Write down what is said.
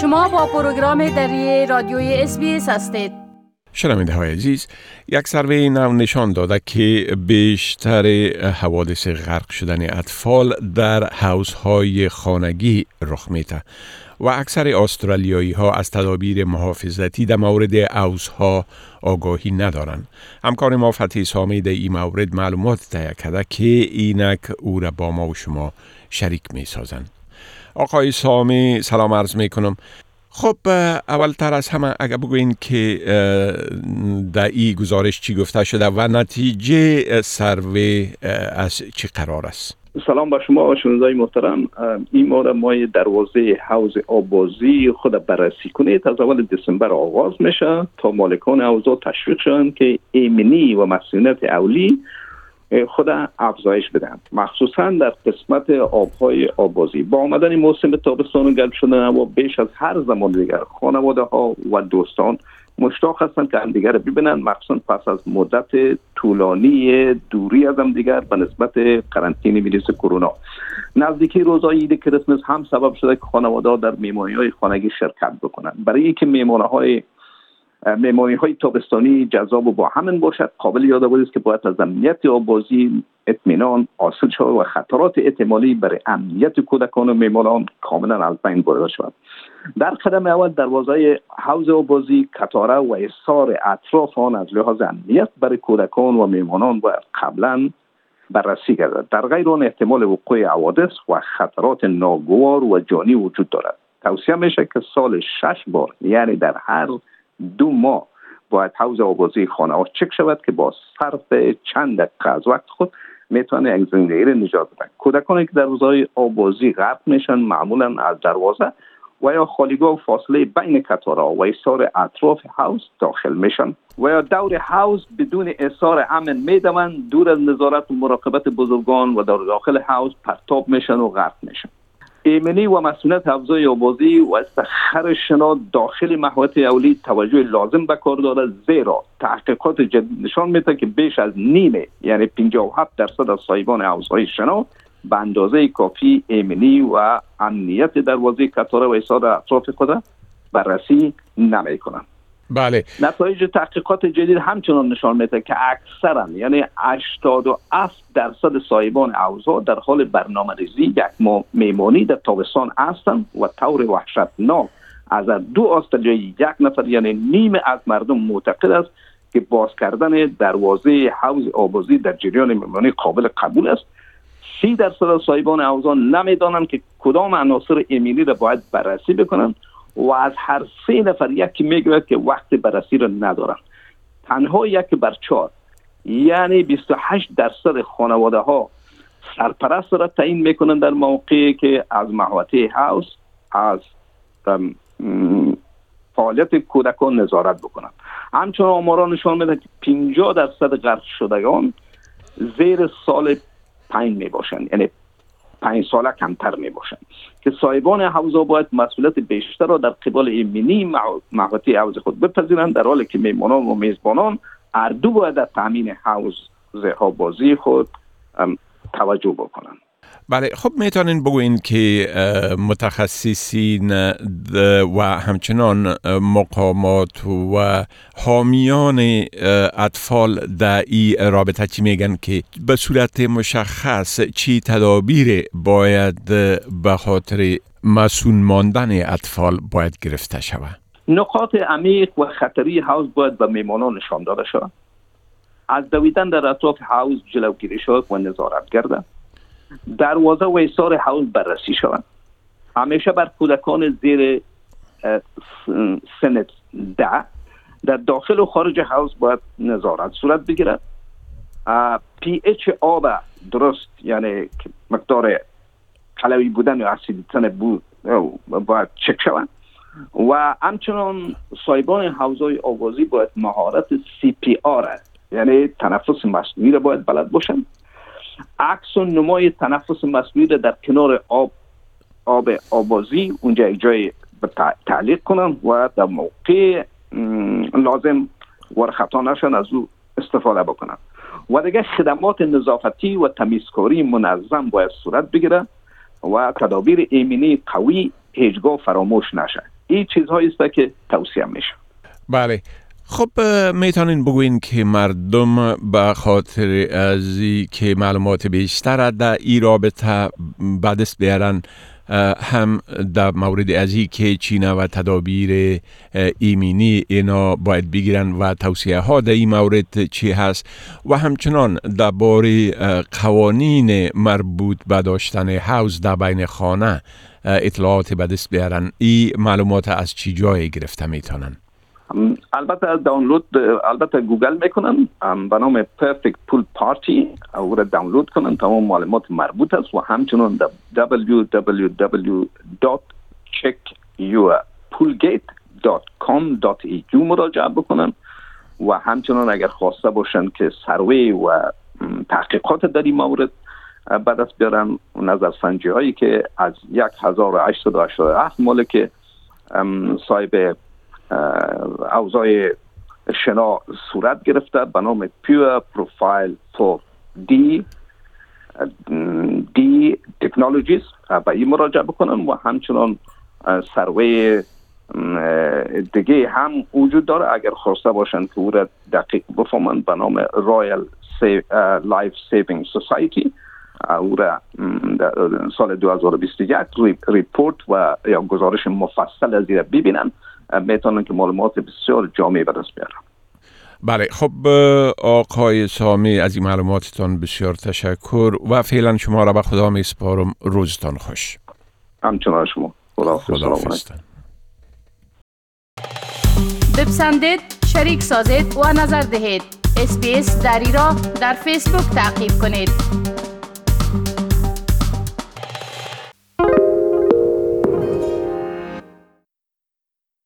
شما با پروگرام دری رادیوی اس هستید شنونده های عزیز یک سروی نو نشان داده که بیشتر حوادث غرق شدن اطفال در حوز های خانگی رخ میته و اکثر استرالیایی ها از تدابیر محافظتی در مورد ها آگاهی ندارند. همکار ما فتحی سامی در این مورد معلومات تهیه کرده که اینک او را با ما و شما شریک می سازند. آقای سامی سلام عرض می کنم خب اولتر از همه اگر بگوین که در این گزارش چی گفته شده و نتیجه سروی از چی قرار است؟ سلام با شما و شنوندای محترم. این مورد ما دروازه حوز آبازی خود بررسی کنید. از اول دسامبر آغاز میشه تا مالکان حوزا تشویق شدن که ایمنی و مسئولیت اولی خود افزایش بدن. مخصوصا در قسمت آبهای آبازی. با آمدن موسم تابستان و گرد شدن و بیش از هر زمان دیگر خانواده ها و دوستان مشتاق هستند که همدیگر ببینن. مخصوصا پس از مدت طولانی دوری از هم دیگر به نسبت قرنطینه ویروس کرونا. نزدیکی روزهای عید کریسمس هم سبب شده که خانواده در میمانی های خانگی شرکت بکنند. برای اینکه میمانه های میمانی های تابستانی جذاب و با همین باشد قابل یادآوری است که باید از امنیت آبازی اطمینان حاصل شود و خطرات احتمالی برای امنیت کودکان و میمانان کاملا از بین برده شود. در قدم اول دروازه حوز آبازی کتاره و اصار اطراف آن از لحاظ امنیت برای کودکان و میمانان باید قبلا بررسی گردد. در غیر آن احتمال وقوع حوادث و خطرات ناگوار و جانی وجود دارد. توصیه میشه که سال شش بار یعنی در هر دو ماه باید حوز آبازی خانه ها چک شود که با صرف چند دقیقه از وقت خود می‌تونه یک زندگی را نجات بدن کودکانی که در روزهای آبازی غرق میشن معمولا از دروازه و یا خالیگاه و فاصله بین کتارا و ایسار اطراف حوز داخل میشن و یا دور حوز بدون اثار امن می‌دوند دور از نظارت و مراقبت بزرگان و در داخل حوز پرتاب میشن و غرق میشن. ایمنی و مسئولیت افزای آبازی و سخر شنا داخل محوط اولی توجه لازم به کار دارد زیرا تحقیقات جدید نشان میده که بیش از نیمه یعنی 57 درصد از صاحبان حوزهای شنا به اندازه کافی ایمنی و امنیت دروازه کتاره و ایساد اطراف خود بررسی نمی کنند بله. نتایج تحقیقات جدید همچنان نشان میده که اکثرا یعنی 87 درصد صاحبان اوضاع در حال برنامه ریزی یک میمانی در تابستان هستند و طور وحشتناک از دو استرالیایی یک نفر یعنی نیم از مردم معتقد است که باز کردن دروازه حوز آبازی در جریان میمانی قابل قبول است. سی درصد صاحبان اوضاع نمی‌دانند که کدام عناصر ایمنی را باید بررسی بکنند. و از هر سه نفر یکی می‌گوید که وقت بررسی را ندارن تنها یک بر چهار. یعنی 28 درصد خانواده ها سرپرست را تعیین می‌کنن در موقعی که از محوطه هاوس از فعالیت کودکان نظارت بکنند. همچنان آمارا نشان میده که 50 درصد غرق شدگان زیر سال پنج می باشند یعنی پنج ساله کمتر می باشند که صاحبان حوزا باید مسئولیت بیشتر را در قبال ایمنی محوطه حوز خود بپذیرند در حالی که میمانان و میزبانان اردو باید در تامین حوز بازی خود توجه بکنند. بله خب می‌تونین بگوین که متخصصین و همچنان مقامات و حامیان اطفال در این رابطه چی میگن که به صورت مشخص چی تدابیر باید به خاطر مسون ماندن اطفال باید گرفته شود؟ نقاط عمیق و خطری حوز باید به میمانان نشان داده شود. از دویدن در اطراف حوز جلوگیری شود و نظارت گردد. دروازه و ایسار حوز بررسی شوند همیشه بر کودکان زیر سن ده در داخل و خارج حوض باید نظارت صورت بگیرد. pH آب درست یعنی مقدار قلوی بودن یا اسیدی بودن باید چک شوند و همچنان صاحبان حوض‌های آب‌بازی باید مهارت CPR یعنی تنفس مصنوعی را باید بلد باشند. عکس و نمای تنفس مصنوعی در کنار آب آب آبازی اونجا یک جای تعلیق کنن و در موقع لازم ورخطا نشن از او استفاده بکنن. و دیگه خدمات نظافتی و تمیزکاری منظم باید صورت بگیره و تدابیر ایمنی قوی هیچگاه فراموش نشه. این چیزهایی است که توصیه میشه بله. خب می‌تونین بگوین که مردم به خاطر از که معلومات بیشتر در این رابطه به دست بیارن هم در مورد از که چینه و تدابیر ایمینی اینا باید بگیرن و توصیه ها در این مورد چی هست؟ و همچنان درباره قوانین مربوط به داشتن حوز در بین خانه اطلاعات به دست بیارن. این معلومات از چی جای گرفته می‌تونن؟ البته دانلود البته گوگل می‌کنن. به نام پرفکت پول پارتی او را دانلود کنن. تمام معلومات مربوط است و همچنان www.checkyourpoolgate.com.au مراجعه بکنن و همچنان اگر خواسته باشن که سروی و تحقیقات در این مورد به دست بیارن نظر سنجی هایی که از 1887 مالک صاحب اوضاع شنا صورت گرفته به نام پیور پروفایل فور دی دی تکنولوژیز به این مراجعه بکنن و همچنان سروی دیگه هم وجود داره. اگر خواسته باشن که او را دقیق بفهمن به نام رایل لایف سیوینگ سوسایتی او را سال 2021 report و یا گزارش مفصل از این ببینن. می‌تونن که معلومات بسیار جامعه به دست بیارن. بله خب آقای سامی از این معلوماتتان بسیار تشکر و فعلا شما را به خدا می سپارم. روزتان خوش. همچنان شما. خدا بپسندید شریک سازید و نظر دهید. SBS دری را در فیسبوک تعقیب کنید.